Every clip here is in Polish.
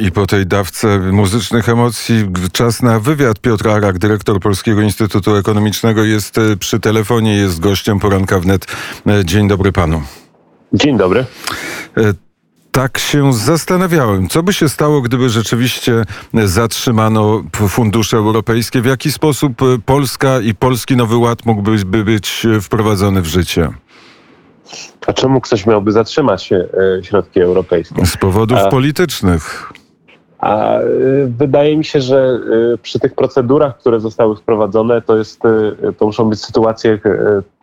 I po tej dawce muzycznych emocji czas na wywiad. Piotr Arak, dyrektor Polskiego Instytutu Ekonomicznego jest e, przy telefonie, jest gościem poranka wnet. E, dzień dobry panu. Dzień dobry. E, tak się zastanawiałem, co by się stało, gdyby rzeczywiście zatrzymano fundusze europejskie. W jaki sposób Polska i Polski Nowy Ład mógłby być wprowadzony w życie? A czemu ktoś miałby zatrzymać środki europejskie? Z powodów a, politycznych. A e, wydaje mi się, że e, przy tych procedurach, które zostały wprowadzone, to, jest, to muszą być sytuacje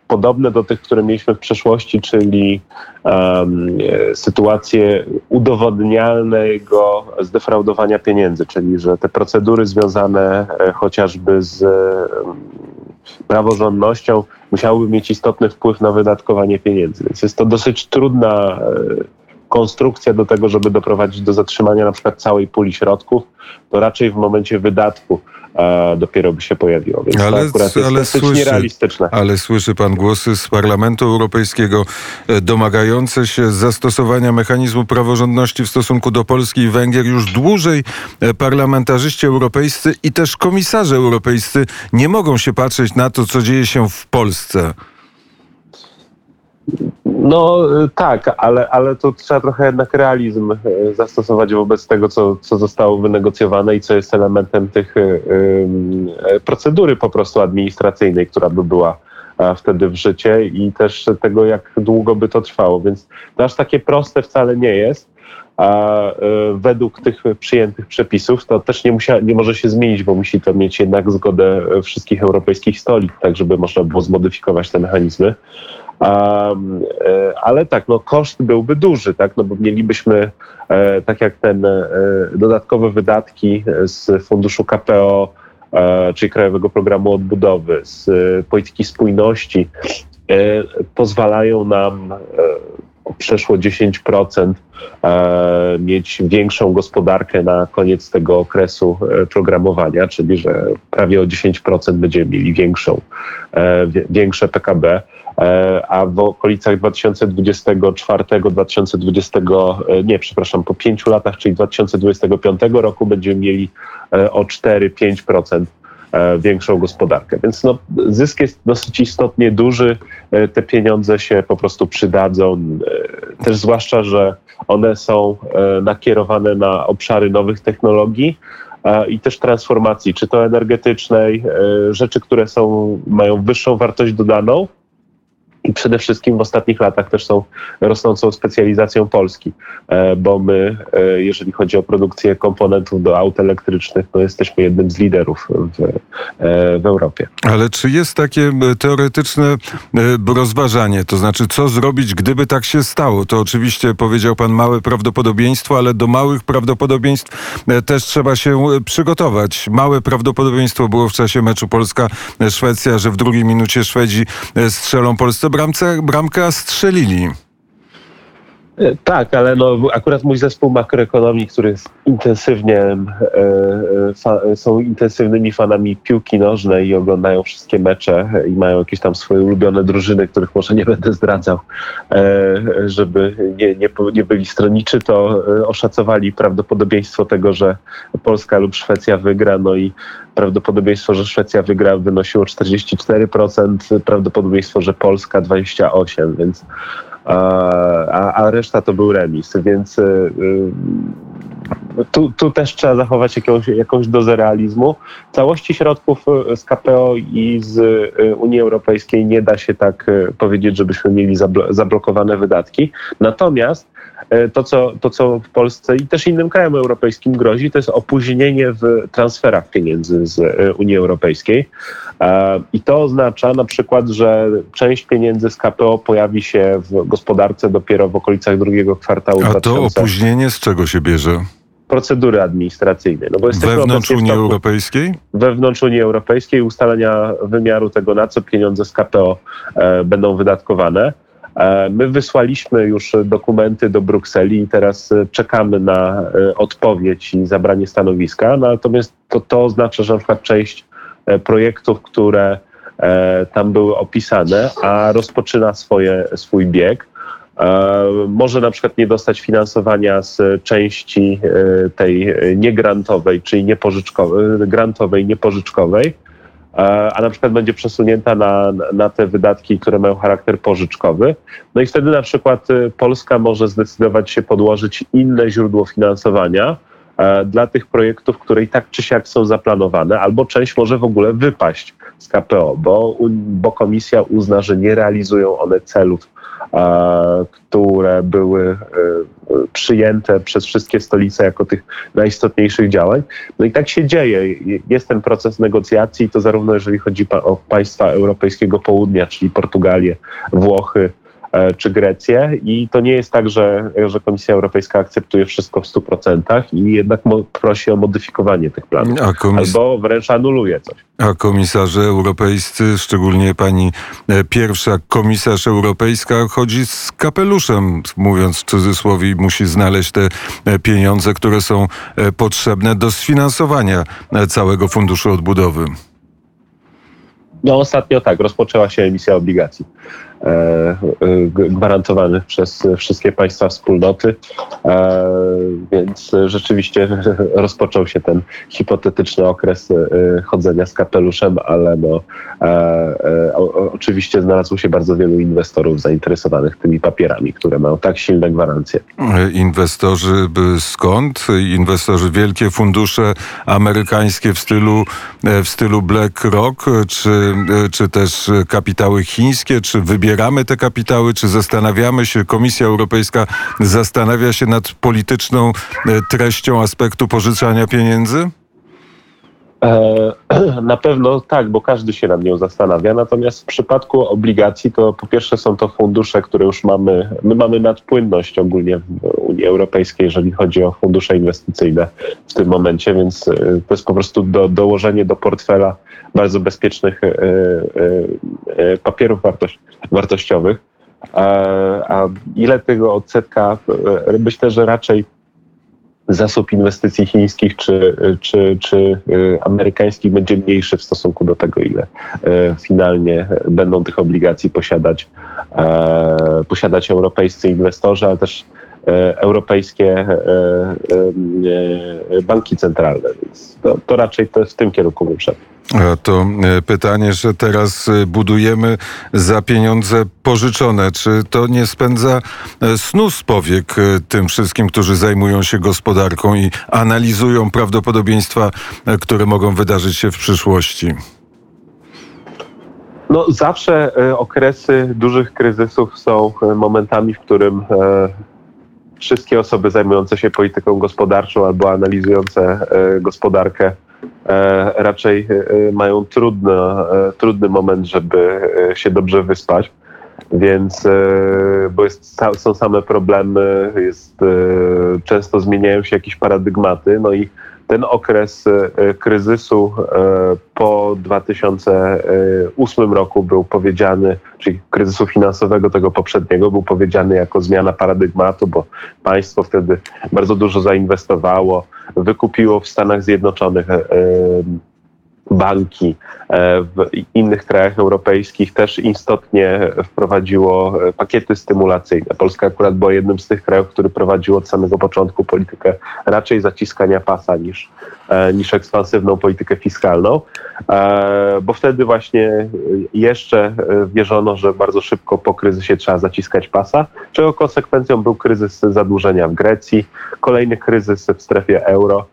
podobne do tych, które mieliśmy w przeszłości, czyli um, sytuacje udowodnialnego zdefraudowania pieniędzy, czyli że te procedury związane chociażby z praworządnością musiałyby mieć istotny wpływ na wydatkowanie pieniędzy. Więc jest to dosyć trudna e, konstrukcja do tego, żeby doprowadzić do zatrzymania na przykład całej puli środków, to raczej w momencie wydatku e, dopiero by się pojawiło. Więc ale, to akurat jest ale słyszy, nierealistyczne. Ale słyszy pan głosy z Parlamentu Europejskiego e, domagające się zastosowania mechanizmu praworządności w stosunku do Polski i Węgier. Już dłużej e, parlamentarzyści europejscy i też komisarze europejscy nie mogą się patrzeć na to, co dzieje się w Polsce. No tak, ale, ale to trzeba trochę jednak realizm e, zastosować wobec tego, co, co zostało wynegocjowane i co jest elementem tych y, procedury po prostu administracyjnej, która by była wtedy w życie i też tego, jak długo by to trwało. Więc to aż takie proste wcale nie jest. A według tych przyjętych przepisów to też nie, musia, nie może się zmienić, bo musi to mieć jednak zgodę wszystkich europejskich stolic, tak żeby można było zmodyfikować te mechanizmy. Um, ale tak, no koszt byłby duży, tak, no bo mielibyśmy, e, tak jak ten e, dodatkowe wydatki z funduszu KPO, e, czyli Krajowego Programu Odbudowy, z polityki spójności, pozwalają nam przeszło 10% mieć większą gospodarkę na koniec tego okresu programowania, czyli że prawie o 10% będziemy mieli większą, większe PKB. E, a w okolicach 2024-2020, e, nie, przepraszam, po pięciu latach, czyli 2025 roku będziemy mieli e, o 4-5% większą gospodarkę. Więc no, zysk jest dosyć istotnie duży. Te pieniądze się po prostu przydadzą. Też zwłaszcza, że one są nakierowane na obszary nowych technologii i też transformacji, czy to energetycznej, rzeczy, które są, mają wyższą wartość dodaną, i przede wszystkim w ostatnich latach też są rosnącą specjalizacją Polski, e, bo my, e, jeżeli chodzi o produkcję komponentów do aut elektrycznych, to jesteśmy jednym z liderów w, e, w Europie. Ale czy jest takie teoretyczne rozważanie, to znaczy co zrobić, gdyby tak się stało? To oczywiście powiedział pan małe prawdopodobieństwo, ale do małych prawdopodobieństw też trzeba się przygotować. Małe prawdopodobieństwo było w czasie meczu Polska-Szwecja, że w drugiej minucie Szwedzi strzelą Polsce bramce, bramkę strzelili. E, tak, ale no, akurat mój zespół makroekonomii, który jest intensywnie, e, e, fa, są intensywnymi fanami piłki nożnej i oglądają wszystkie mecze i mają jakieś tam swoje ulubione drużyny, których może nie będę zdradzał, żeby nie, nie, nie byli stroniczy, to oszacowali prawdopodobieństwo tego, że Polska lub Szwecja wygra, no i prawdopodobieństwo, że Szwecja wygra wynosiło 44%, prawdopodobieństwo, że Polska 28%, więc a, a reszta to był remis, więc y, y, tu, tu też trzeba zachować jakąś, jakąś dozę realizmu. Całości środków y, z KPO i z Unii Europejskiej nie da się tak powiedzieć, żebyśmy mieli zablokowane wydatki. Natomiast to co, to, co w Polsce i też innym krajom europejskim grozi, to jest opóźnienie w transferach pieniędzy z Unii Europejskiej. I to oznacza na przykład, że część pieniędzy z KPO pojawi się w gospodarce dopiero w okolicach drugiego kwartału. A 2000. to opóźnienie z czego się bierze? procedury administracyjnej. No bo wewnątrz Unii Europejskiej? Wewnątrz Unii Europejskiej ustalenia wymiaru tego, na co pieniądze z KPO e, będą wydatkowane. E, my wysłaliśmy już dokumenty do Brukseli i teraz e, czekamy na e, odpowiedź i zabranie stanowiska. Natomiast to, to oznacza, że na przykład część projektów, które tam były opisane, a rozpoczyna swoje, swój bieg. może na przykład nie dostać finansowania z części tej niegrantowej, czyli niepożyczkowej, grantowej, niepożyczkowej, a na przykład będzie przesunięta na, na te wydatki, które mają charakter pożyczkowy. No i wtedy na przykład Polska może zdecydować się podłożyć inne źródło finansowania, E, dla tych projektów, które i tak czy siak są zaplanowane, albo część może w ogóle wypaść z KPO, bo, bo komisja uzna, że nie realizują one celów, e, które były e, przyjęte przez wszystkie stolice jako tych najistotniejszych działań. No i tak się dzieje. Jest ten proces negocjacji, to zarówno jeżeli chodzi o państwa europejskiego południa, czyli Portugalię, Włochy, E, czy Grecję i to nie jest tak, że, że Komisja Europejska akceptuje wszystko w 100% i jednak prosi o modyfikowanie tych planów komis... albo wręcz anuluje coś. A komisarze europejscy, szczególnie pani e, pierwsza komisarz europejska, chodzi z kapeluszem, mówiąc w cudzysłowie, musi znaleźć te e, pieniądze, które są potrzebne do sfinansowania całego funduszu odbudowy. No ostatnio tak, rozpoczęła się emisja obligacji. E, e, gwarantowanych przez wszystkie państwa wspólnoty, e, więc rzeczywiście rozpoczął się ten hipotetyczny okres chodzenia z kapeluszem, ale no, oczywiście znalazło się bardzo wielu inwestorów zainteresowanych tymi papierami, które mają tak silne gwarancje. Inwestorzy skąd? Inwestorzy wielkie fundusze amerykańskie w stylu, w stylu BlackRock, czy, czy też kapitały chińskie, czy wybierane wybieramy te kapitały, czy zastanawiamy się, Komisja Europejska zastanawia się nad polityczną e, treścią aspektu pożyczania pieniędzy? Na pewno tak, bo każdy się nad nią zastanawia. Natomiast w przypadku obligacji to po pierwsze są to fundusze, które już mamy. My mamy nadpłynność ogólnie w Unii Europejskiej, jeżeli chodzi o fundusze inwestycyjne w tym momencie, więc e, to jest po prostu do, dołożenie do portfela bardzo bezpiecznych papierów wartości wartościowych. A ile tego odsetka, myślę, że raczej zasób inwestycji chińskich czy, czy, czy e, amerykańskich będzie mniejszy w stosunku do tego, ile e, finalnie będą tych obligacji posiadać, posiadać europejscy inwestorzy, ale też europejskie banki centralne. Więc to, to raczej to w tym kierunku bym szedł. To e, pytanie, że teraz e, budujemy za pieniądze pożyczone. Czy to nie spędza e, snu z powiek tym wszystkim, którzy zajmują się gospodarką i analizują prawdopodobieństwa, które mogą wydarzyć się w przyszłości? No, zawsze okresy dużych kryzysów są momentami, w którym wszystkie osoby zajmujące się polityką gospodarczą albo analizujące gospodarkę E, raczej e, mają trudny, e, trudny moment, żeby się dobrze wyspać. Więc, bo jest, są same problemy, jest, często zmieniają się jakieś paradygmaty, no i ten okres kryzysu po 2008 roku był powiedziany, czyli kryzysu finansowego tego poprzedniego, był powiedziany jako zmiana paradygmatu, bo państwo wtedy bardzo dużo zainwestowało, wykupiło w Stanach Zjednoczonych e, e, banki e, w innych krajach europejskich też istotnie wprowadziło pakiety stymulacyjne. Polska akurat była jednym z tych krajów, który prowadził od samego początku politykę raczej zaciskania pasa niż, niż ekspansywną politykę fiskalną, bo wtedy właśnie jeszcze wierzono, że bardzo szybko po kryzysie trzeba zaciskać pasa, czego konsekwencją był kryzys zadłużenia w Grecji, kolejny kryzys w strefie euro,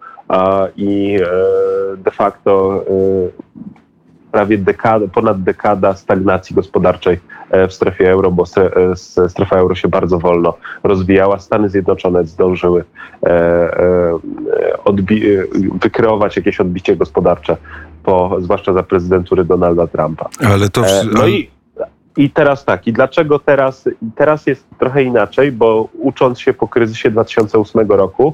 i e, de facto e, prawie dekada, ponad dekada stagnacji gospodarczej e, w strefie euro, bo strefa euro się bardzo wolno rozwijała. Stany Zjednoczone zdążyły wykreować jakieś odbicie gospodarcze, po, zwłaszcza za prezydentury Donalda Trumpa. Ale to... No i, i teraz tak, i dlaczego teraz, teraz jest trochę inaczej, bo ucząc się po kryzysie 2008 roku,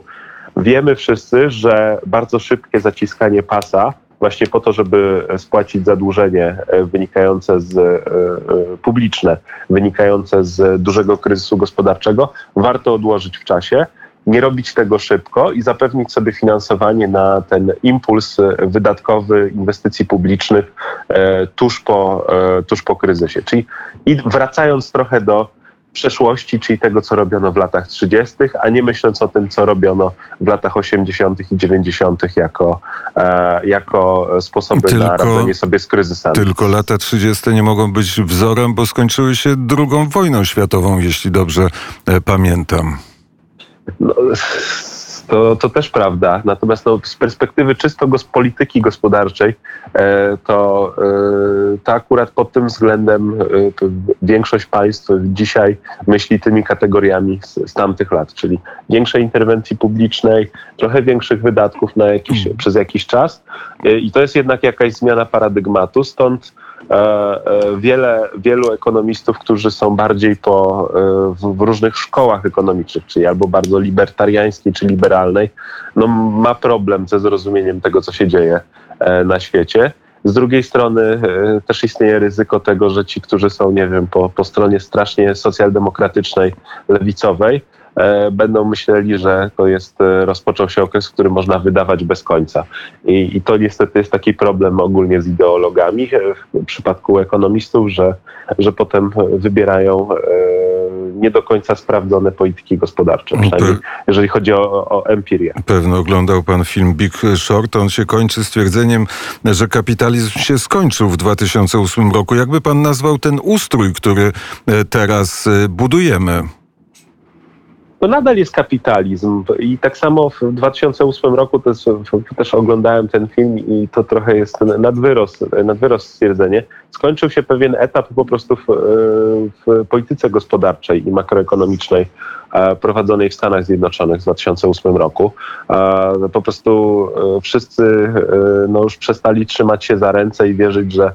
Wiemy wszyscy, że bardzo szybkie zaciskanie pasa, właśnie po to, żeby spłacić zadłużenie e, wynikające z e, e, publiczne, wynikające z dużego kryzysu gospodarczego, warto odłożyć w czasie nie robić tego szybko i zapewnić sobie finansowanie na ten impuls wydatkowy inwestycji publicznych tuż po, tuż po kryzysie. Czyli i wracając trochę do przeszłości, czyli tego, co robiono w latach 30., a nie myśląc o tym, co robiono w latach 80. i 90. jako, e, jako sposoby tylko, na radzenie sobie z kryzysami. Tylko lata 30. nie mogą być wzorem, bo skończyły się drugą wojną światową, jeśli dobrze e, pamiętam. No, to, to też prawda. Natomiast no, z perspektywy czysto gos polityki gospodarczej, e, to, e, to akurat pod tym względem e, większość państw dzisiaj myśli tymi kategoriami z, z tamtych lat, czyli większej interwencji publicznej, trochę większych wydatków na jakiś, przez jakiś czas. I to jest jednak jakaś zmiana paradygmatu. Stąd wiele, wielu ekonomistów, którzy są bardziej po, e, w, różnych szkołach ekonomicznych, czyli albo bardzo libertariańskiej, czy liberalnej, no, ma problem ze zrozumieniem tego, co się dzieje na świecie. Z drugiej strony też istnieje ryzyko tego, że ci, którzy są, nie wiem, po, po stronie strasznie socjaldemokratycznej, lewicowej, E, będą myśleli, że to jest, e, rozpoczął się okres, który można wydawać bez końca. I, I, to niestety jest taki problem ogólnie z ideologami e, w przypadku ekonomistów, że, że potem wybierają nie do końca sprawdzone polityki gospodarcze, przynajmniej jeżeli chodzi o, o empirię. Pewno oglądał pan film Big Short. On się kończy stwierdzeniem, że kapitalizm się skończył w 2008 roku. Jakby pan nazwał ten ustrój, który teraz budujemy? To nadal jest kapitalizm. I tak samo w 2008 roku też, też oglądałem ten film i to trochę jest nadwyrost, nadwyrost stwierdzenie. Skończył się pewien etap po prostu w, w polityce gospodarczej i makroekonomicznej e, prowadzonej w Stanach Zjednoczonych w 2008 roku. E, po prostu e, wszyscy no, już przestali trzymać się za ręce i wierzyć, że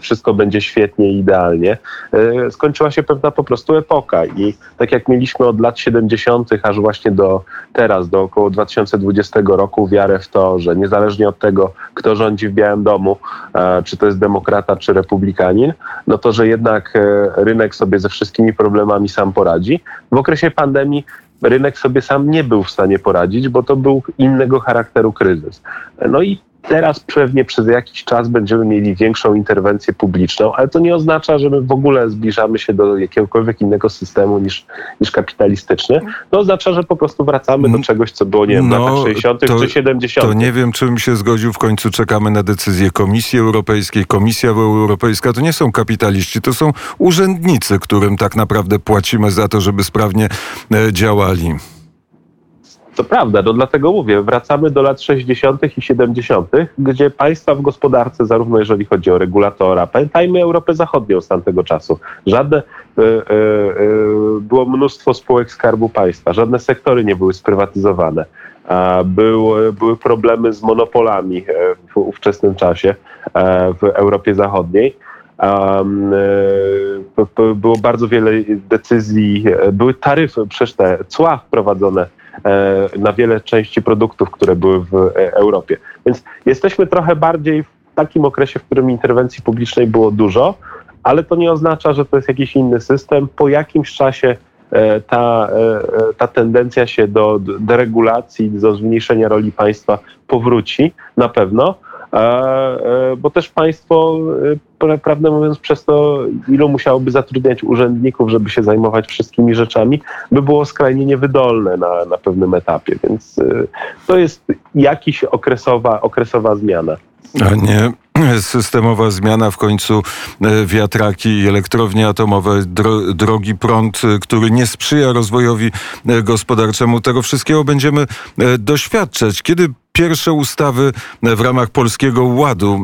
wszystko będzie świetnie i idealnie. E, skończyła się pewna po prostu epoka i tak jak mieliśmy od lat 70., aż właśnie do teraz, do około 2020 roku, wiarę w to, że niezależnie od tego, kto rządzi w Białym Domu, e, czy to jest demokrata, czy republikanin, no to, że jednak e, rynek sobie ze wszystkimi problemami sam poradzi. W okresie pandemii rynek sobie sam nie był w stanie poradzić, bo to był innego charakteru kryzys. No i Teraz pewnie przez jakiś czas będziemy mieli większą interwencję publiczną, ale to nie oznacza, że my w ogóle zbliżamy się do jakiegokolwiek innego systemu niż, niż kapitalistyczny. To oznacza, że po prostu wracamy do czegoś, co było, nie wiem, no, w latach 60. To, czy 70. To nie wiem, czym się zgodził. W końcu czekamy na decyzję Komisji Europejskiej. Komisja Europejska to nie są kapitaliści, to są urzędnicy, którym tak naprawdę płacimy za to, żeby sprawnie e, działali. To prawda, no dlatego mówię, wracamy do lat 60. i 70., gdzie państwa w gospodarce, zarówno jeżeli chodzi o regulatora, pamiętajmy Europę Zachodnią z tamtego czasu, żadne, y, y, y, było mnóstwo spółek Skarbu Państwa, żadne sektory nie były sprywatyzowane. Były, były problemy z monopolami w ówczesnym czasie w Europie Zachodniej. Było bardzo wiele decyzji, były taryfy, przecież te cła wprowadzone E, na wiele części produktów, które były w e, Europie. Więc jesteśmy trochę bardziej w takim okresie, w którym interwencji publicznej było dużo, ale to nie oznacza, że to jest jakiś inny system. Po jakimś czasie e, ta, ta tendencja się do deregulacji, do zmniejszenia roli państwa powróci na pewno. E, e, bo też państwo, e, prawdę mówiąc, przez to, ilu musiałoby zatrudniać urzędników, żeby się zajmować wszystkimi rzeczami, by było skrajnie niewydolne na, na pewnym etapie. Więc to jest jakiś okresowa, okresowa zmiana. A nie systemowa zmiana, w końcu wiatraki i elektrownie atomowe, dro, drogi prąd, który nie sprzyja rozwojowi gospodarczemu. Tego wszystkiego będziemy doświadczać. Kiedy pierwsze ustawy w ramach Polskiego Ładu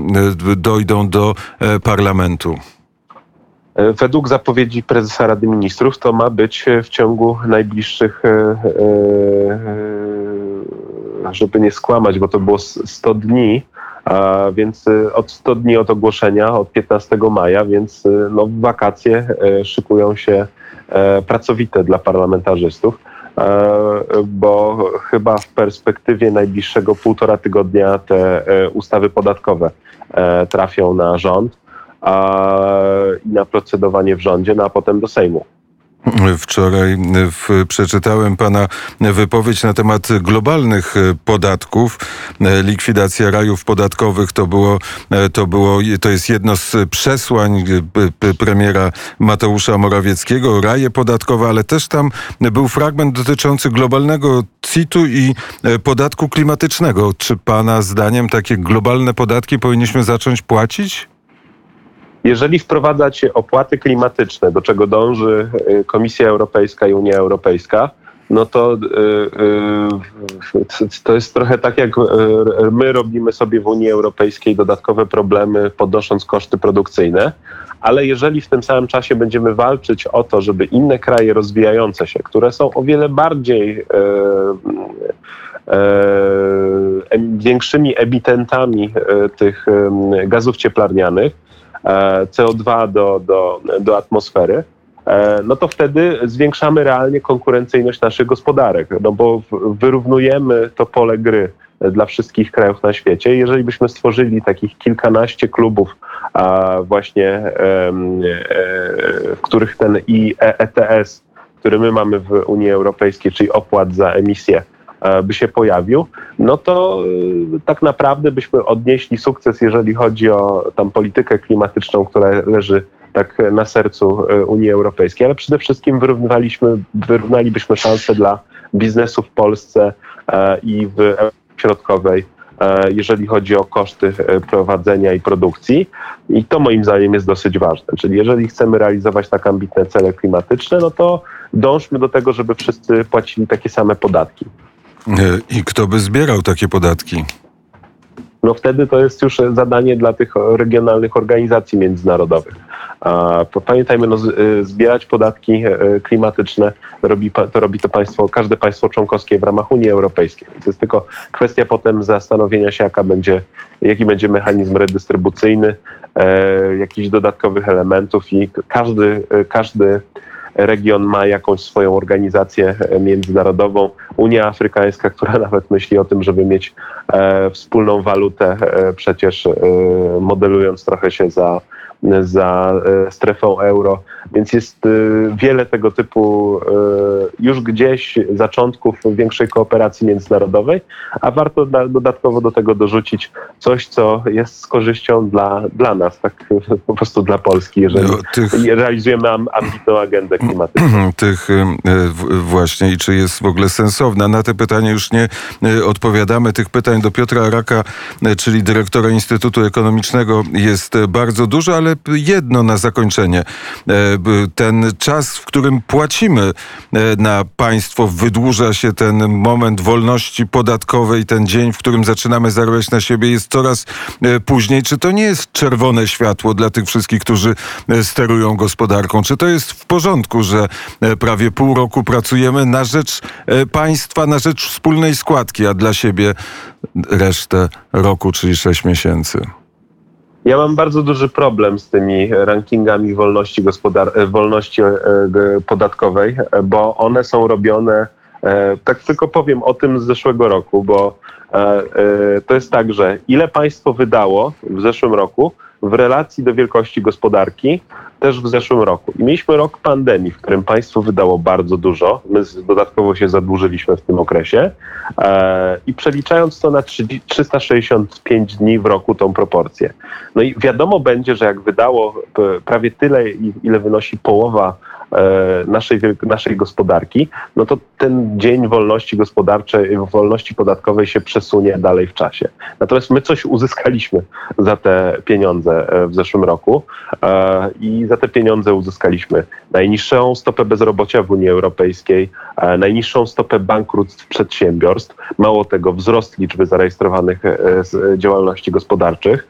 e, dojdą do e, parlamentu? E, według zapowiedzi prezesa Rady Ministrów to ma być w ciągu najbliższych, żeby nie skłamać, bo to było 100 dni, więc od 100 dni od ogłoszenia, od 15 maja, więc no, wakacje szykują się pracowite dla parlamentarzystów. E, bo chyba w perspektywie najbliższego półtora tygodnia te e, ustawy podatkowe e, trafią na rząd i na procedowanie w rządzie, no a potem do Sejmu. Wczoraj w, przeczytałem pana wypowiedź na temat globalnych podatków. Likwidacja rajów podatkowych to było, to było, to jest jedno z przesłań premiera Mateusza Morawieckiego, raje podatkowe, ale też tam był fragment dotyczący globalnego CIT-u i podatku klimatycznego. Czy pana zdaniem takie globalne podatki powinniśmy zacząć płacić? Jeżeli wprowadzać opłaty klimatyczne, do czego dąży y, Komisja Europejska i Unia Europejska, no to, y, y, to jest trochę tak, jak my robimy sobie w Unii Europejskiej dodatkowe problemy, podnosząc koszty produkcyjne, ale jeżeli w tym samym czasie będziemy walczyć o to, żeby inne kraje rozwijające się, które są o wiele bardziej większymi emitentami tych gazów cieplarnianych, CO2 do, do, do atmosfery, e, no to wtedy zwiększamy realnie konkurencyjność naszych gospodarek, no bo wyrównujemy to pole gry dla wszystkich krajów na świecie. Jeżeli byśmy stworzyli takich kilkanaście klubów, właśnie e, w których ten ETS, który my mamy w Unii Europejskiej, czyli opłat za emisję, E, by się pojawił, no to e, tak naprawdę byśmy odnieśli sukces, jeżeli chodzi o tam politykę klimatyczną, która leży tak na sercu e, Unii Europejskiej, ale przede wszystkim wyrównywaliśmy, wyrównalibyśmy szanse dla biznesu w Polsce i w Europie Środkowej, jeżeli chodzi o koszty prowadzenia i produkcji. I to moim zdaniem jest dosyć ważne. Czyli jeżeli chcemy realizować tak ambitne cele klimatyczne, no to dążmy do tego, żeby wszyscy płacili takie same podatki. I kto by zbierał takie podatki? No wtedy to jest już zadanie dla tych regionalnych organizacji międzynarodowych. Pamiętajmy, no, y, zbierać podatki e, klimatyczne robi, to robi to państwo, każde państwo członkowskie w ramach Unii Europejskiej. To jest tylko kwestia potem zastanowienia się, jaka będzie, jaki będzie mechanizm redystrybucyjny, e, jakichś dodatkowych elementów i każdy, e, każdy region ma jakąś swoją organizację e, międzynarodową. Unia Afrykańska, która nawet myśli o tym, żeby mieć e, wspólną walutę, e, przecież modelując trochę się za za e, strefą euro, więc jest e, wiele tego typu e, już gdzieś zaczątków większej kooperacji międzynarodowej, a warto dodatkowo do tego dorzucić coś, co jest z korzyścią dla, dla nas, tak po prostu dla Polski, jeżeli no, tych... realizujemy ambitną agendę klimatyczną. Tych właśnie i czy jest w ogóle sensowna. Na te pytania już nie odpowiadamy. Tych pytań do Piotra Araka, czyli dyrektora Instytutu Ekonomicznego jest bardzo dużo, ale ale jedno na zakończenie. E, ten czas, w którym płacimy e, na państwo, wydłuża się ten moment wolności podatkowej, ten dzień, w którym zaczynamy zarabiać na siebie, jest coraz e, później. Czy to nie jest czerwone światło dla tych wszystkich, którzy sterują gospodarką? Czy to jest w porządku, że prawie pół roku pracujemy na rzecz państwa, na rzecz wspólnej składki, a dla siebie resztę roku, czyli sześć miesięcy? Ja mam bardzo duży problem z tymi rankingami wolności, gospodar- e, wolności e, podatkowej, bo one są robione, e, tak tylko powiem o tym z zeszłego roku, bo to jest tak, że ile państwo wydało w zeszłym roku w relacji do wielkości gospodarki też w zeszłym roku. I mieliśmy rok pandemii, w którym państwo wydało bardzo dużo. My dodatkowo się zadłużyliśmy w tym okresie. E, I przeliczając to na 365 dni w roku tą proporcję. No i wiadomo będzie, że jak wydało prawie tyle, ile wynosi połowa naszej, naszej gospodarki, no to ten dzień wolności gospodarczej, wolności podatkowej się przesunie dalej w czasie. Natomiast my coś uzyskaliśmy za te pieniądze e, w zeszłym roku e, i za te pieniądze uzyskaliśmy najniższą stopę bezrobocia w Unii Europejskiej, najniższą stopę bankructw przedsiębiorstw, mało tego wzrost liczby zarejestrowanych działalności gospodarczych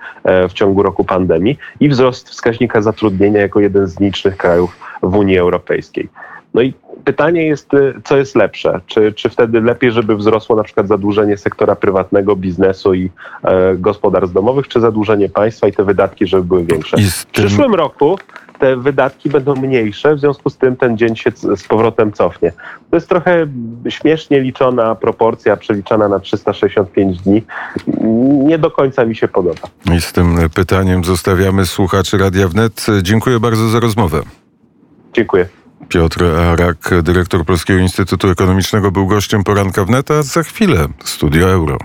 w ciągu roku pandemii i wzrost wskaźnika zatrudnienia jako jeden z licznych krajów w Unii Europejskiej. No i pytanie jest, y, co jest lepsze? Czy, czy wtedy lepiej, żeby wzrosło na przykład zadłużenie sektora prywatnego, biznesu i e, gospodarstw domowych, czy zadłużenie państwa i te wydatki, żeby były większe? W przyszłym roku te wydatki będą mniejsze, w związku z tym ten dzień się z powrotem cofnie. To jest trochę śmiesznie liczona proporcja, przeliczana na 365 dni. Nie do końca mi się podoba. I z tym pytaniem zostawiamy słuchaczy Radia Wnet. Dziękuję bardzo za rozmowę. Dziękuję. Piotr Arak, dyrektor Polskiego Instytutu Ekonomicznego, był gościem poranka wnet, a za chwilę Studio Euro.